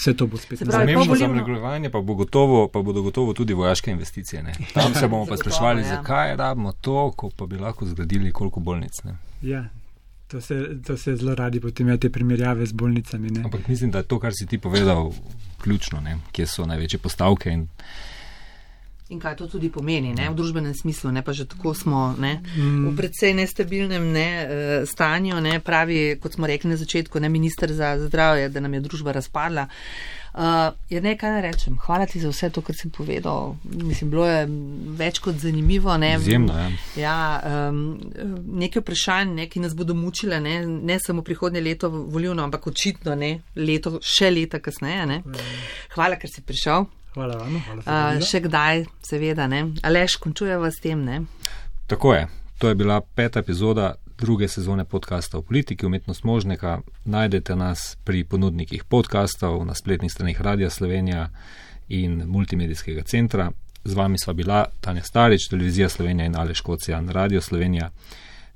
vse to bo spet zanimivo. Za mrežovanje pa, bo gotovo, pa bodo gotovo tudi vojaške investicije. Ne? Tam se bomo pa sprašvali, ja. zakaj rabimo to, ko pa bi lahko zgradili koliko bolnic. Ne? Ja. To se, to se zelo radi potem imate primerjave z bolnicami. Ne? Ampak mislim, da je to, kar si ti povedal, ključno, ne? kje so največje postavke. In in kaj to tudi pomeni ne, v družbenem smislu. Ne, pa že tako smo ne, mm. v predvsej nestabilnem ne, eh, stanju. Ne, pravi, kot smo rekli na začetku, ne minister za zdravje, da nam je družba razpadla. Uh, je nekaj, kaj rečem. Hvala ti za vse to, kar si povedal. Mislim, bilo je več kot zanimivo. Ne, Izjemno, ja. ja um, nekaj vprašanj, ne, ki nas bodo mučile, ne, ne samo prihodnje leto volivno, ampak očitno ne, leto, še leta kasneje. Ne. Hvala, ker si prišel. Hvala vam. Uh, še kdaj, seveda, ne. Alež, končujeva s tem, ne? Tako je. To je bila peta epizoda druge sezone podcasta o politiki umetnost možnega. Najdete nas pri ponudnikih podcastov na spletnih straneh Radia Slovenija in multimedijskega centra. Z vami sva bila Tanja Starič, Televizija Slovenija in Aleš Kocijan, Radio Slovenija.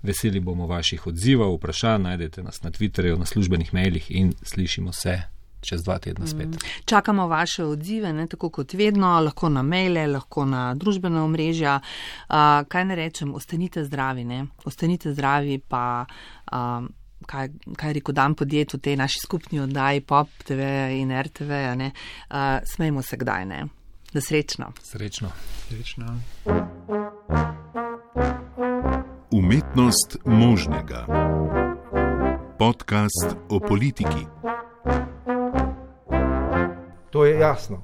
Veseli bomo vaših odzivov, vprašanj, najdete nas na Twitterju, na službenih mailih in slišimo se čez dva tedna spet. Mm. Čakamo vaše odzive, ne, tako kot vedno, lahko na maile, lahko na družbene omrežja. Uh, kaj ne rečem, ostanite zdravi, ne? ostanite zdravi, pa uh, kaj, kaj reko dan podjetju, te naši skupni oddaji, pop TV in RTV, uh, smejmo se kdaj, ne. Da srečno. Srečno. srečno. Umetnost možnega. Podcast o politiki. To je jasno.